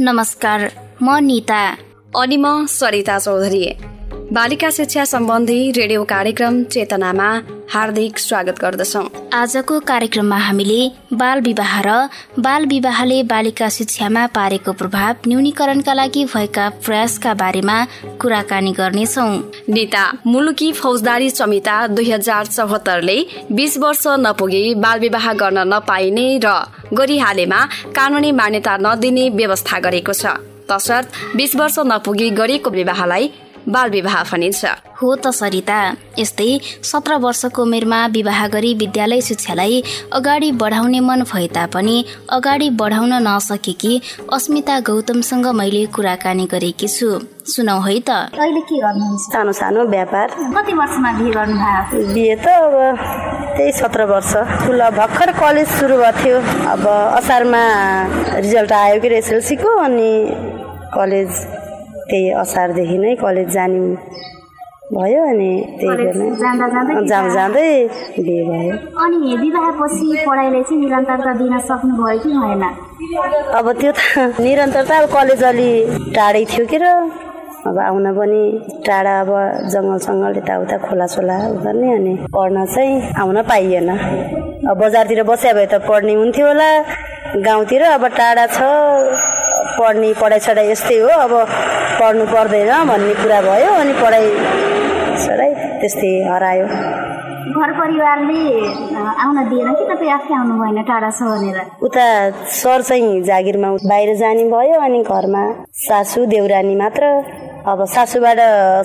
नमस्कार म निता। अनि म सरिता चौधरी। बालिका शिक्षा सम्बन्धी रेडियो कार्यक्रम चेतनामा हार्दिक स्वागत गर्दछौ। आजको कार्यक्रममा हामीले बाल विवाह र बाल विवाहले बालिका शिक्षामा पारेको प्रभाव न्यूनीकरणका लागि भएका प्रयासका बारेमा कुराकानी गर्नेछौ। निता मुलुकी फौजदारी संहिता दुई हजार चौहत्तरले बीस वर्ष नपुगी बाल विवाह गर्न नपाइने र गरिहालेमा कानूनी मान्यता नदिने व्यवस्था गरेको छ। तसर्थ बीस वर्ष नपुगी गरेको विवाहलाई बाल विवाह भनिन्छ। हो त सरिता यस्तै सत्र वर्षको उमेरमा विवाह गरी विद्यालय शिक्षालाई अगाडि बढाउने मन भए तापनि अगाडि बढाउन नसकेकी अस्मिता गौतमसँग मैले कुराकानी गरेकी छु। सुनौ है त। अहिले के गर्नुहुन्छ? सानो सानो व्यापार। कति वर्षमा बिहे गर्नुभयो बिहे त अब त्यही सत्र वर्ष। ठुलो भर्खर कलेज सुरु भएको थियो अब असारमा रिजल्ट आयो कि एसएलसीको अनि कलेज त्यही असारदेखि नै कलेज जाने भयो अनि त्यही जाँदा जाँदै बिहे। भयो। अनि विवाहपछि पढाइलाई चाहिँ निरन्तरता दिन सक्नुभयो कि भएन? अब त्यो त निरन्तरता अब कलेज अलि टाढै थियो कि र? अब आउन पनि टाढा अब जङ्गल सङ्गल यताउता खोला सोला गर्ने अनि पढ्न चाहिँ आउन पाइएन। अब बजारतिर बस्या भए त पढ्ने हुन्थ्यो होला। गाउँतिर अब टाढा छ। पढ्ने पढाइ सढाइ यस्तै हो अब पढ्नु पर्दैन भन्ने कुरा भयो अनि पढाइ सढाइ त्यस्तै हरायो। घर परिवारले आउन दिएन कि तपाईँ आफै आउनु भएन टाढा छ भनेर? उता सर चाहिँ जागिरमा बाहिर जाने भयो अनि घरमा सासु देउरानी मात्र अब सासूबाट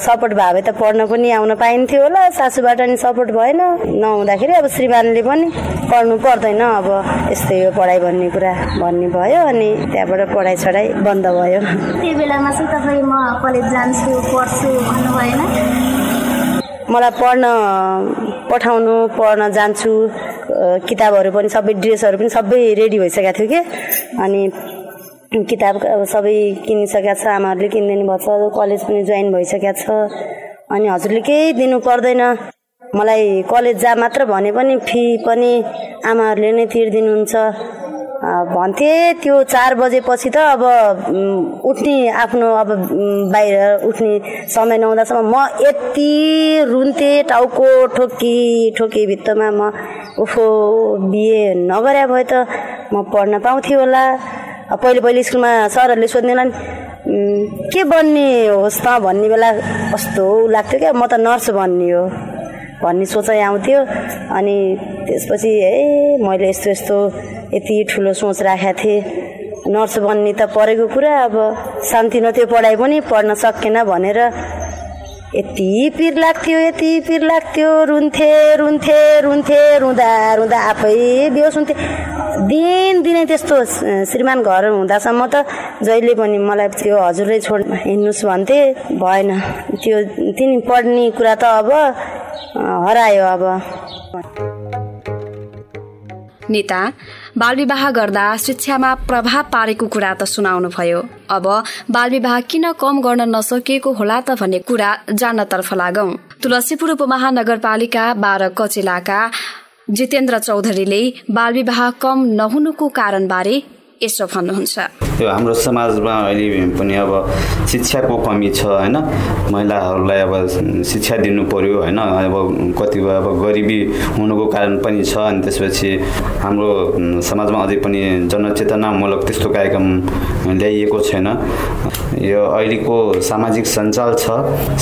सपोर्ट भए त पढ्न पनि आउन पाइन्थ्यो होला। सासूबाट नि सपोर्ट भएन नहुँदाखेरि अब श्रीमानले पनि पढ्नु पर्दैन अब। यस्तै हो पढाइ भन्ने कुरा भन्ने भयो अनि त्यहाँबाट पढाइ सढाइ बन्द भयो। त्यो बेलामा चाहिँ तपाईँ म कलेज जान्छु पढ्छु भन्नु भएन मलाई पढ्न पठाउनु पढ्न जान्छु। किताबहरू पनि सबै ड्रेसहरू पनि सबै रेडी भइसकेको थियो कि। अनि किताब सबै किनिसकेको छ आमाहरूले किनिदिनु भएको छ कलेज पनि जोइन भइसकेको छ। अनि हजुरले केही दिनु पर्दैन। मलाई कलेज जा मात्र भने पनि फी पनि आमाहरूले नै तिर्दिनुहुन्छ। भन्थे त्यो चार बजेपछि त अब उठ्ने आफ्नो अब बाहिर उठ्ने समय नहुँदासम्म म यति रुन्थेँ टाउको ठोकी ठोकी भित्तमा म उफो बिहे नगरे भए त म पढ्न पाउँथेँ होला। पहिले पहिले स्कुलमा सरहरूले सोध्नेलाई के बन्ने होस् त? भन्ने बेला कस्तो लाग्थ्यो क्या म त नर्स बन्ने हो भन्ने सोचाइ आउँथ्यो। अनि त्यसपछि है मैले यस्तो यस्तो यति ठुलो सोच राखेको थिएँ। नर्स बन्ने त परेको कुरा अब शान्ति नथ्यो पढाइ पनि पढ्न सकेन भनेर यति पिर लाग्थ्यो यति पिर लाग्थ्यो रुन्थे रुन्थे रुन्थे रुँदा रुँदा आफै बेहोस हुन्थे। दिन दिनै त्यस्तो श्रीमान घर हुँदासम्म त जहिले पनि मलाई त्यो हजुरले छोड हिँड्नुहोस् भन्थे भएन। त्यो तिनी पढ्ने कुरा त अब हरायो अब। नेता बालविवाह गर्दा शिक्षामा प्रभाव पारेको कुरा त सुनाउनु भयो अब बालविवाह किन कम गर्न नसकिएको होला त भन्ने कुरा जान्नतर्फ लागौं। तुलसीपुर उपमहानगरपालिका बाह्र कचेलाका जितेन्द्र चौधरीले बालविवाह कम नहुनुको कारणबारे यसो भन्नुहुन्छ। त्यो हाम्रो समाजमा अहिले पनि अब शिक्षाको कमी छ होइन? महिलाहरूलाई अब शिक्षा दिनु पर्यो होइन? अब कतिपय अब गरिबी हुनुको कारण पनि छ अनि त्यसपछि हाम्रो समाजमा अझै पनि जनचेतनामूलक त्यस्तो कार्यक्रम ल्याइएको छैन। यो अहिलेको सामाजिक सञ्जाल छ।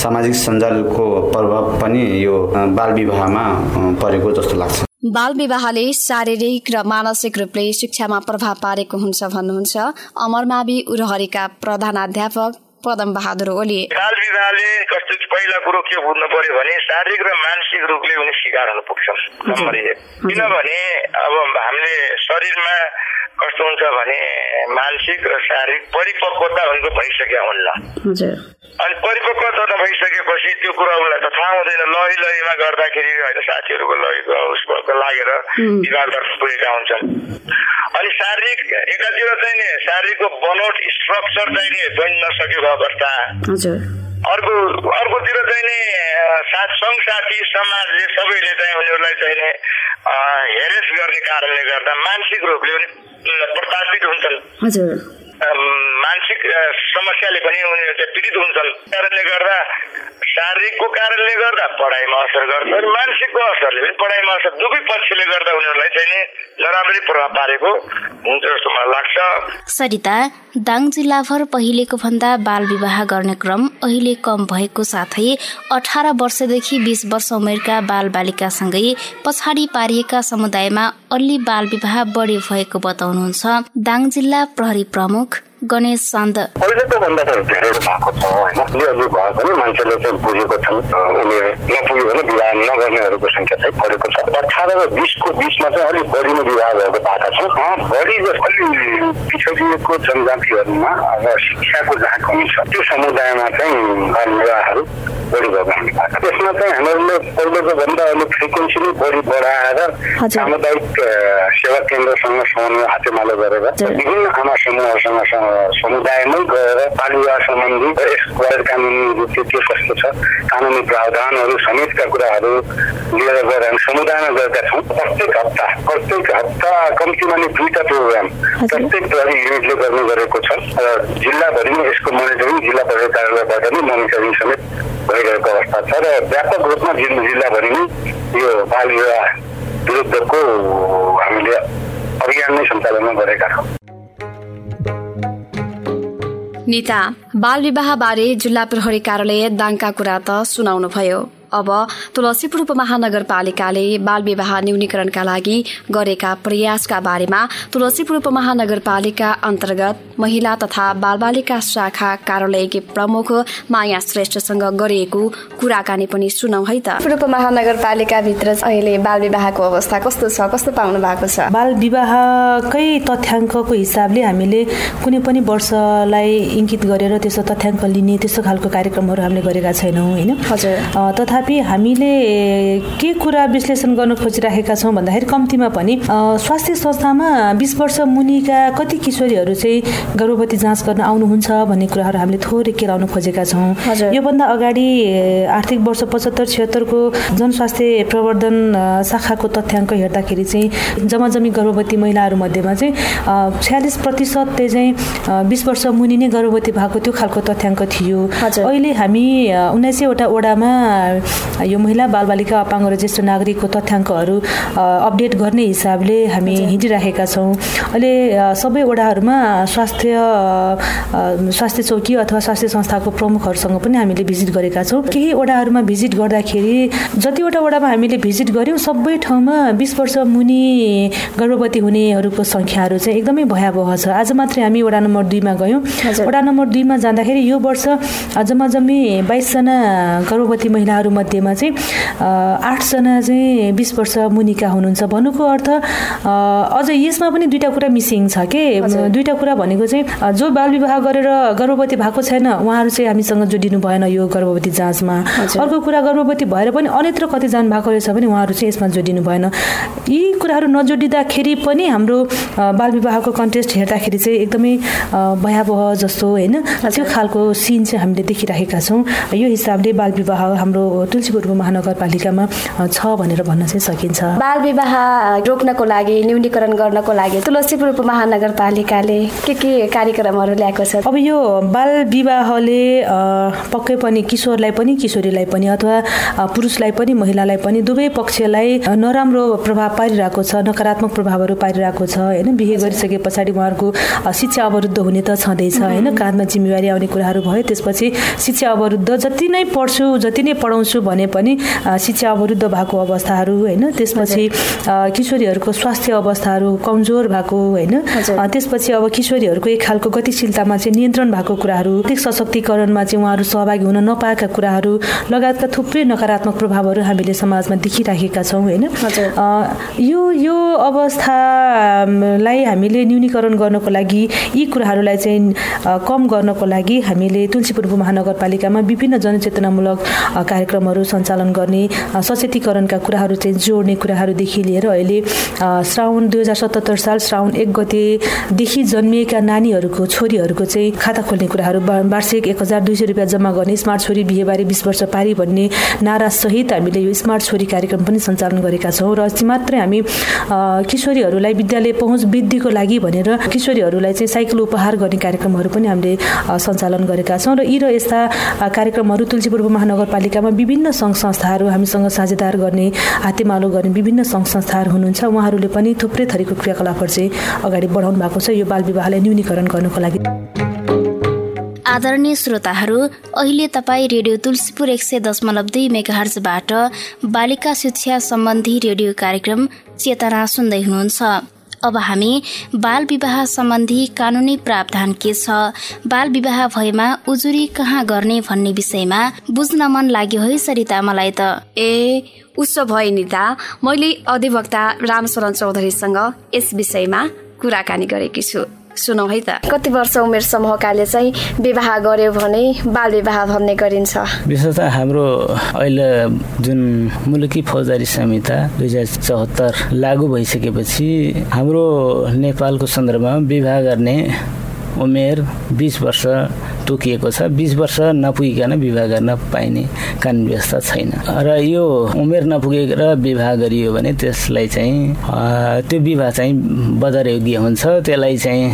सामाजिक सञ्जालको प्रभाव पनि यो बाल विवाहमा परेको जस्तो लाग्छ। बाल विवाहले शारीरिक र मानसिक रूपले शिक्षामा प्रभाव पारेको हुन्छ भन्नुहुन्छ अमरमावि उरहरीका प्रधानाध्यापक पदम बहादुर ओली। बाल विवाहले कस्तो पहिला कुरो के बुझ्नु पर्यो भने शारीरिक र मानसिक रूपले उनी शिकार हुन पुग्छन् नम्बर एक किनभने अब हामीले शरीरमा कस्तो हुन्छ भने मानसिक र शारीरिक परिपक्वता उनको भइसकेका हुन्न। अनि परिपक्वता त भइसकेपछि त्यो कुरा उसलाई त थाहा हुँदैन लही लहीमा गर्दाखेरि होइन साथीहरूको लहीको उसको लागेर गर्न पुगेका हुन्छन् अनि शारीरिक एकातिर चाहिँ नि शारीरिकको बनोट स्ट्रक्चर चाहिँ नि जोइन नसकेको अवस्था अर्को अर्कोतिर चाहिँ नि साथ सङ्घ साथी समाजले सबैले चाहिँ उनीहरूलाई चाहिँ नि हेरेस गर्ने कारणले गर्दा मानसिक रूपले पनि प्रतापित हुन्छन् मानसिक समस्याले पनि उनीहरू चाहिँ पीडित हुन्छन्। कारणले गर्दा शारीरिकको कारणले गर्दा पढाइमा असर गर्छ अनि मानसिकको असरले पनि पढाइमा असर। दुवै पक्षले गर्दा उनीहरूलाई चाहिँ नि नराम्ररी प्रभाव पारेको हुन्छ जस्तो मलाई लाग्छ। सरिता दाङ जिल्लाभर पहिलेको भन्दा बाल विवाह गर्ने क्रम अहिले कम भएको साथै अठार वर्षदेखि बिस वर्ष उमेरका बाल बालिकासँगै पछाडि पारिएका समुदायमा अलि बाल विवाह बढी भएको बताउनुहुन्छ। दाङ जिल्ला प्रहरी प्रमुख गणेश सान्द अहिले त भन्दा त धेरै भएको छ होइन? अलिअलि भए पनि मान्छेले चाहिँ बुझेको छन् उनीहरू नपुग्यो भने विवाह नगर्नेहरूको संख्या चाहिँ बढेको छ। अठार र बिसको बिचमा चाहिँ अलिक बढी नै विवाह भएको पाएका छौँ। बढी अलि पिछडिएको जनजातिहरूमा र शिक्षाको जहाँ कमी छ। त्यो समुदायमा चाहिँ बाल विवाहहरू बढी त्यसमा चाहिँ हामीहरूले पहिलेको भन्दा अलिक फ्रिक्वेन्सी नै बढी बढाएर सामुदायिक सेवा केन्द्रसँग समन्वय हातेमालो गरेर विभिन्न आमा समूहहरूसँग समुदायमै गएर बाल विवाह सम्बन्धी यसको कानुनी रूपले के कस्तो छ कानुनी प्रावधानहरू समेतका कुराहरू लिएर गएर हामी समुदायमा गएका छौँ। प्रत्येक हप्ता प्रत्येक हप्ता कम्तीमा नै दुईटा प्रोग्राम प्रत्येक प्रहरी युनिटले गर्ने गरेको छ। र जिल्लाभरि नै यसको मोनिटरिङ जिल्ला प्रहरी कार्यालयबाट नै मोनिटरिङ समेत भइरहेको अवस्था छ र व्यापक रूपमा जिल्लाभरि नै यो बाल विवाह विरुद्धको हामीले अभियान नै सञ्चालन गरेका छौँ। नेता बाल विवाहबारे जिल्ला प्रहरी कार्यालय दाङका कुरा त सुनाउनुभयो। अब तुलसीपुर उपमहानगरपालिकाले बाल विवाह न्यूनीकरणका लागि गरेका प्रयासका बारेमा तुलसीपुर उपमहानगरपालिका अन्तर्गत महिला तथा बालबालिका शाखा कार्यालयकी प्रमुख माया श्रेष्ठसँग गरिएको कुराकानी पनि सुनौ है त। उपमहानगरपालिकाभित्र अहिले बाल विवाहको अवस्था कस्तो छ? कस्तो पाउनु भएको छ? बाल विवाहकै तथ्याङ्कको हिसाबले हामीले कुनै पनि वर्षलाई इङ्कित गरेर त्यस्तो तथ्याङ्क लिने त्यस्तो खालको कार्यक्रमहरू हामीले गरेका छैनौँ होइन? हजुर। तथा तथापि हामीले के कुरा विश्लेषण गर्न खोजिराखेका छौँ भन्दाखेरि कम्तीमा पनि स्वास्थ्य संस्थामा बिस वर्ष मुनिका कति किशोरीहरू चाहिँ गर्भवती जाँच गर्न आउनुहुन्छ भन्ने कुराहरू हामीले थोरै केलाउन खोजेका छौँ। योभन्दा अगाडि आर्थिक वर्ष पचहत्तर छिहत्तरको जनस्वास्थ्य प्रवर्धन शाखाको तथ्याङ्क हेर्दाखेरि चाहिँ जमाजमी गर्भवती महिलाहरू मध्येमा चाहिँ छ्यालिस प्रतिशतले चाहिँ बिस वर्ष मुनि नै गर्भवती भएको त्यो खालको तथ्याङ्क थियो। अहिले हामी उन्नाइस सयवटा वडामा यो महिला बालबालिका अपाङ्ग र ज्येष्ठ नागरिकको तथ्याङ्कहरू अपडेट गर्ने हिसाबले हामी हिँडिराखेका छौँ। अहिले सबै वडाहरूमा स्वास्थ्य स्वास्थ्य चौकी अथवा स्वास्थ्य संस्थाको प्रमुखहरूसँग पनि हामीले भिजिट गरेका छौँ। केही वडाहरूमा भिजिट गर्दाखेरि जतिवटा वडामा हामीले भिजिट गऱ्यौँ सबै ठाउँमा बिस वर्ष मुनि गर्भवती हुनेहरूको सङ्ख्याहरू चाहिँ एकदमै भयावह छ। आज मात्रै हामी वडा नम्बर दुईमा गयौँ। वडा नम्बर दुईमा जाँदाखेरि यो वर्ष जम्मा जम्मी बाइसजना गर्भवती महिलाहरू मध्येमा चाहिँ आठजना चाहिँ बिस वर्ष मुनिका हुनुहुन्छ भन्नुको अर्थ अझ यसमा पनि दुईवटा कुरा मिसिङ छ के? दुईवटा कुरा भनेको चाहिँ जो बाल विवाह गरेर गर्भवती भएको छैन उहाँहरू चाहिँ हामीसँग जोडिनु भएन यो गर्भवती जाँचमा। अर्को कुरा गर्भवती भएर पनि अन्यत्र कति जानु भएको रहेछ भने उहाँहरू चाहिँ यसमा जोडिनु भएन। यी कुराहरू नजोडिँदाखेरि पनि हाम्रो बाल विवाहको कन्टेस्ट हेर्दाखेरि चाहिँ एकदमै भयावह जस्तो होइन। त्यो खालको सिन चाहिँ हामीले देखिरहेका छौँ। यो हिसाबले बाल विवाह हाम्रो तुलसीपुर महानगरपालिकामा छ भनेर भन्न चाहिँ सकिन्छ। बाल विवाह रोक्नको लागि न्यूनीकरण गर्नको लागि तुलसीपुर उपमहानगरपालिकाले के के कार्यक्रमहरू ल्याएको छ? अब यो बाल विवाहले पक्कै पनि किशोरलाई पनि किशोरीलाई पनि अथवा पुरुषलाई पनि महिलालाई पनि दुवै पक्षलाई नराम्रो प्रभाव पारिरहेको छ नकारात्मक प्रभावहरू पारिरहेको छ होइन? बिहे गरिसके पछाडि उहाँहरूको शिक्षा अवरुद्ध हुने त छँदैछ होइन? काँधमा जिम्मेवारी आउने कुराहरू भयो त्यसपछि शिक्षा अवरुद्ध जति नै पढ्छु जति नै पढाउँछु भने पनि शिक्षा अवरुद्ध भएको अवस्थाहरू होइन त्यसपछि किशोरीहरूको स्वास्थ्य अवस्थाहरू कमजोर भएको होइन त्यसपछि अब किशोरीहरूको एक खालको गतिशीलतामा चाहिँ नियन्त्रण भएको कुराहरू आर्थिक सशक्तिकरणमा चाहिँ उहाँहरू सहभागी हुन नपाएका कुराहरू लगायतका थुप्रै नकारात्मक प्रभावहरू हामीले समाजमा देखिराखेका छौँ होइन। यो यो अवस्थालाई हामीले न्यूनीकरण गर्नको लागि यी कुराहरूलाई चाहिँ कम गर्नको लागि हामीले तुलसीपुर महानगरपालिकामा विभिन्न जनचेतनामूलक कार्यक्रम कार्यक्रमहरू सञ्चालन गर्ने सचेतीकरणका कुराहरू चाहिँ जोड्ने कुराहरूदेखि लिएर अहिले श्रावण दुई हजार सतहत्तर साल श्रावण एक गतेदेखि जन्मिएका नानीहरूको छोरीहरूको चाहिँ खाता खोल्ने कुराहरू वार्षिक एक हजार दुई सय रुपियाँ जम्मा गर्ने स्मार्ट छोरी बिहेबारी बिस वर्ष पारी भन्ने नारासहित हामीले यो स्मार्ट छोरी कार्यक्रम पनि सञ्चालन गरेका छौँ र अस्ति मात्रै हामी किशोरीहरूलाई विद्यालय पहुँच वृद्धिको लागि भनेर किशोरीहरूलाई चाहिँ साइकल उपहार गर्ने कार्यक्रमहरू पनि हामीले सञ्चालन गरेका छौँ र यी र यस्ता कार्यक्रमहरू तुलसीपुर महानगरपालिकामा विभिन्न सङ्घ संस्थाहरू हामीसँग साझेदार गर्ने हातेमालो गर्ने विभिन्न सङ्घ संस्थाहरू हुनुहुन्छ। उहाँहरूले पनि थुप्रै थरीको क्रियाकलापहरू चाहिँ अगाडि बढाउनु भएको छ यो बाल विवाहलाई न्यूनीकरण गर्नको लागि। आदरणीय श्रोताहरू अहिले तपाईँ रेडियो तुलसीपुर एक सय दशमलव दुई मेगाहर्जबाट बालिका शिक्षा सम्बन्धी रेडियो कार्यक्रम चेतना सुन्दै हुनुहुन्छ। अब हामी बाल विवाह सम्बन्धी कानुनी प्रावधान के छ? बाल विवाह भएमा उजुरी कहाँ गर्ने भन्ने विषयमा बुझ्न मन लाग्यो है सरिता मलाई त। ए उसो भए नि त मैले अधिवक्ता रामशरण चौधरीसँग यस विषयमा कुराकानी गरेकी छु। सुनौ है त। कति वर्ष उमेर समूहकाले चाहिँ विवाह गर्यो भने बाल विवाह भन्ने गरिन्छ? विशेषतः हाम्रो अहिले जुन मुलुकी फौजदारी संहिता दुई हजार चौहत्तर लागू भइसकेपछि हाम्रो नेपालको सन्दर्भमा विवाह गर्ने उमेर बिस वर्ष तोकिएको छ। बिस वर्ष नपुगिकन विवाह गर्न पाइने कानुन व्यवस्था छैन। र यो उमेर नपुगेर विवाह गरियो भने त्यसलाई चाहिँ त्यो विवाह चाहिँ बदरयोग्य हुन्छ। त्यसलाई चाहिँ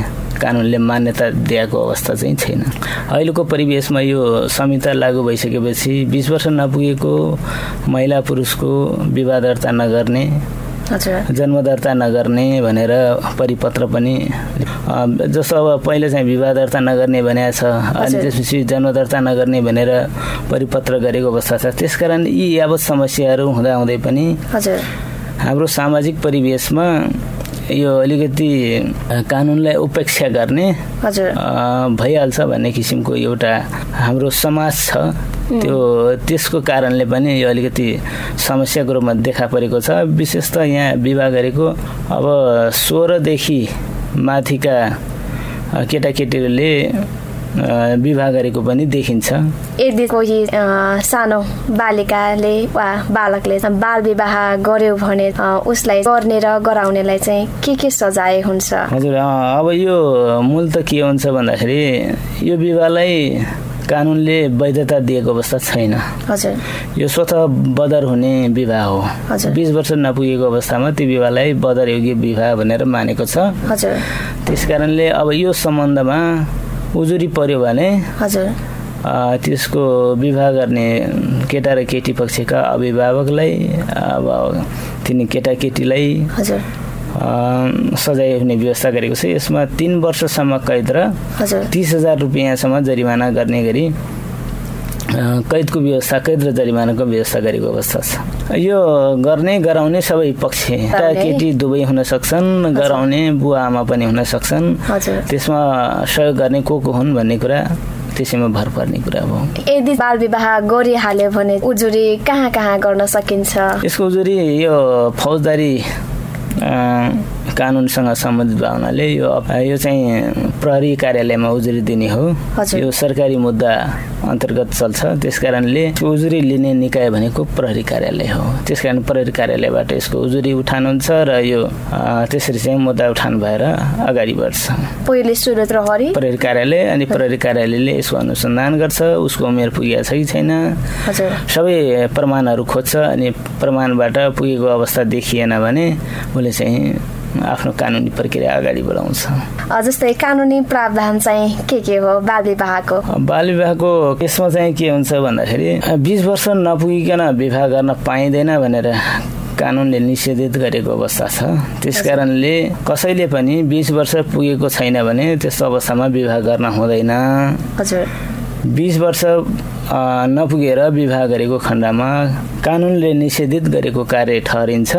कानुनले मान्यता दिएको अवस्था चाहिँ छैन। अहिलेको परिवेशमा यो संहिता लागू भइसकेपछि बिस वर्ष नपुगेको महिला पुरुषको विवाह दर्ता नगर्ने जन्म दर्ता नगर्ने भनेर परिपत्र पनि जस्तो अब पहिले चाहिँ विवाह दर्ता नगर्ने भनेको छ अनि त्यसपछि जन्म दर्ता नगर्ने भनेर परिपत्र गरेको अवस्था छ। त्यसकारण यी यावत समस्याहरू हुँदाहुँदै पनि हाम्रो सामाजिक परिवेशमा यो अलिकति कानुनलाई उपेक्षा गर्ने भइहाल्छ भन्ने किसिमको एउटा हाम्रो समाज छ। त्यो त्यसको कारणले पनि यो अलिकति समस्याको रूपमा देखा परेको छ। विशेष त यहाँ विवाह गरेको अब सोह्रदेखि माथिका केटाकेटीहरूले विवाह गरेको पनि देखिन्छ। यदि कोही सानो बालिकाले वा बालकले बाल विवाह गर्यो भने उसलाई गर्ने र गराउनेलाई चाहिँ के के सजाय हुन्छ? हजुर अब यो मूल त के हुन्छ भन्दाखेरि यो विवाहलाई कानुनले वैधता दिएको अवस्था छैन। यो स्वत बदर हुने विवाह हो। बिस वर्ष नपुगेको अवस्थामा त्यो विवाहलाई बदर योग्य विवाह भनेर मानेको छ। त्यस कारणले अब यो सम्बन्धमा उजुरी पर्यो भने त्यसको विवाह गर्ने केटा र केटी पक्षका अभिभावकलाई अब तिनी केटाकेटीलाई सजाय हुने व्यवस्था गरेको छ। यसमा तिन वर्षसम्म कैद र तिस हजार रुपियाँसम्म जरिमाना गर्ने गरी कैदको व्यवस्था कैद र जरिमानाको व्यवस्था गरेको अवस्था छ। यो गर्ने गराउने सबै पक्ष केटी दुवै हुन सक्छन् गराउने बुवा आमा पनि हुन सक्छन्। त्यसमा सहयोग गर्ने को को हुन् भन्ने कुरा त्यसैमा भर पर्ने कुरा हो। यदि बाल विवाह गरिहाल्यो भने उजुरी कहाँ कहाँ गर्न सकिन्छ? यसको उजुरी यो फौजदारी 嗯 कानुनसँग सम्बन्धित भावनाले यो यो चाहिँ प्रहरी कार्यालयमा उजुरी दिने हो। यो सरकारी मुद्दा अन्तर्गत चल्छ। त्यस कारणले उजुरी लिने निकाय भनेको प्रहरी कार्यालय हो। त्यस कारण प्रहरी कार्यालयबाट यसको उजुरी उठान हुन्छ र यो त्यसरी चाहिँ मुद्दा उठान भएर अगाडि बढ्छ। पहिले सुरत प्रहरी प्रहरी कार्यालय अनि प्रहरी कार्यालयले यसको अनुसन्धान गर्छ। उसको उमेर पुगेको छ कि छैन। सबै प्रमाणहरू खोज्छ अनि प्रमाणबाट पुगेको अवस्था देखिएन भने उसले चाहिँ आफ्नो कानुनी प्रक्रिया अगाडि बढाउँछ। जस्तै कानुनी प्रावधान चाहिँ के के हो? बाल विवाहको बाल विवाहको यसमा चाहिँ के हुन्छ भन्दाखेरि बिस वर्ष नपुगिकन विवाह गर्न पाइँदैन भनेर कानुनले निषेधित गरेको अवस्था छ। त्यस कारणले कसैले पनि बिस वर्ष पुगेको छैन भने त्यस्तो अवस्थामा विवाह गर्न हुँदैन। बिस वर्ष नपुगेर विवाह गरेको खण्डमा कानुनले निषेधित गरेको कार्य ठहरिन्छ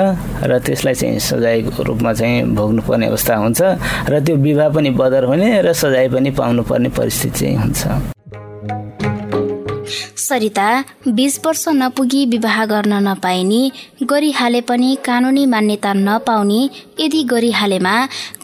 र त्यसलाई चाहिँ सजायको रूपमा चाहिँ भोग्नुपर्ने अवस्था हुन्छ र त्यो विवाह पनि बदर हुने र सजाय पनि पाउनुपर्ने परिस्थिति चाहिँ हुन्छ। सरिता बिस वर्ष नपुगी विवाह गर्न नपाइने गरिहाले पनि कानुनी मान्यता नपाउने यदि गरिहालेमा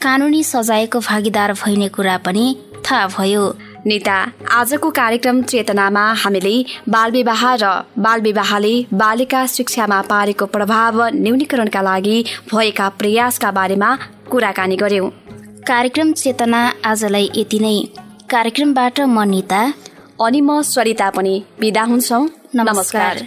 कानुनी सजायको भागीदार भइने कुरा पनि थाहा भयो। नेता आजको कार्यक्रम चेतनामा हामीले बालविवाह र बालविवाहले बालिका शिक्षामा पारेको प्रभाव न्यूनीकरणका लागि भएका प्रयासका बारेमा कुराकानी गर्यौं। कार्यक्रम चेतना आजलाई यति नै। कार्यक्रमबाट म निता अनि म सरिता पनि विदा हुन्छौ। नमस्कार।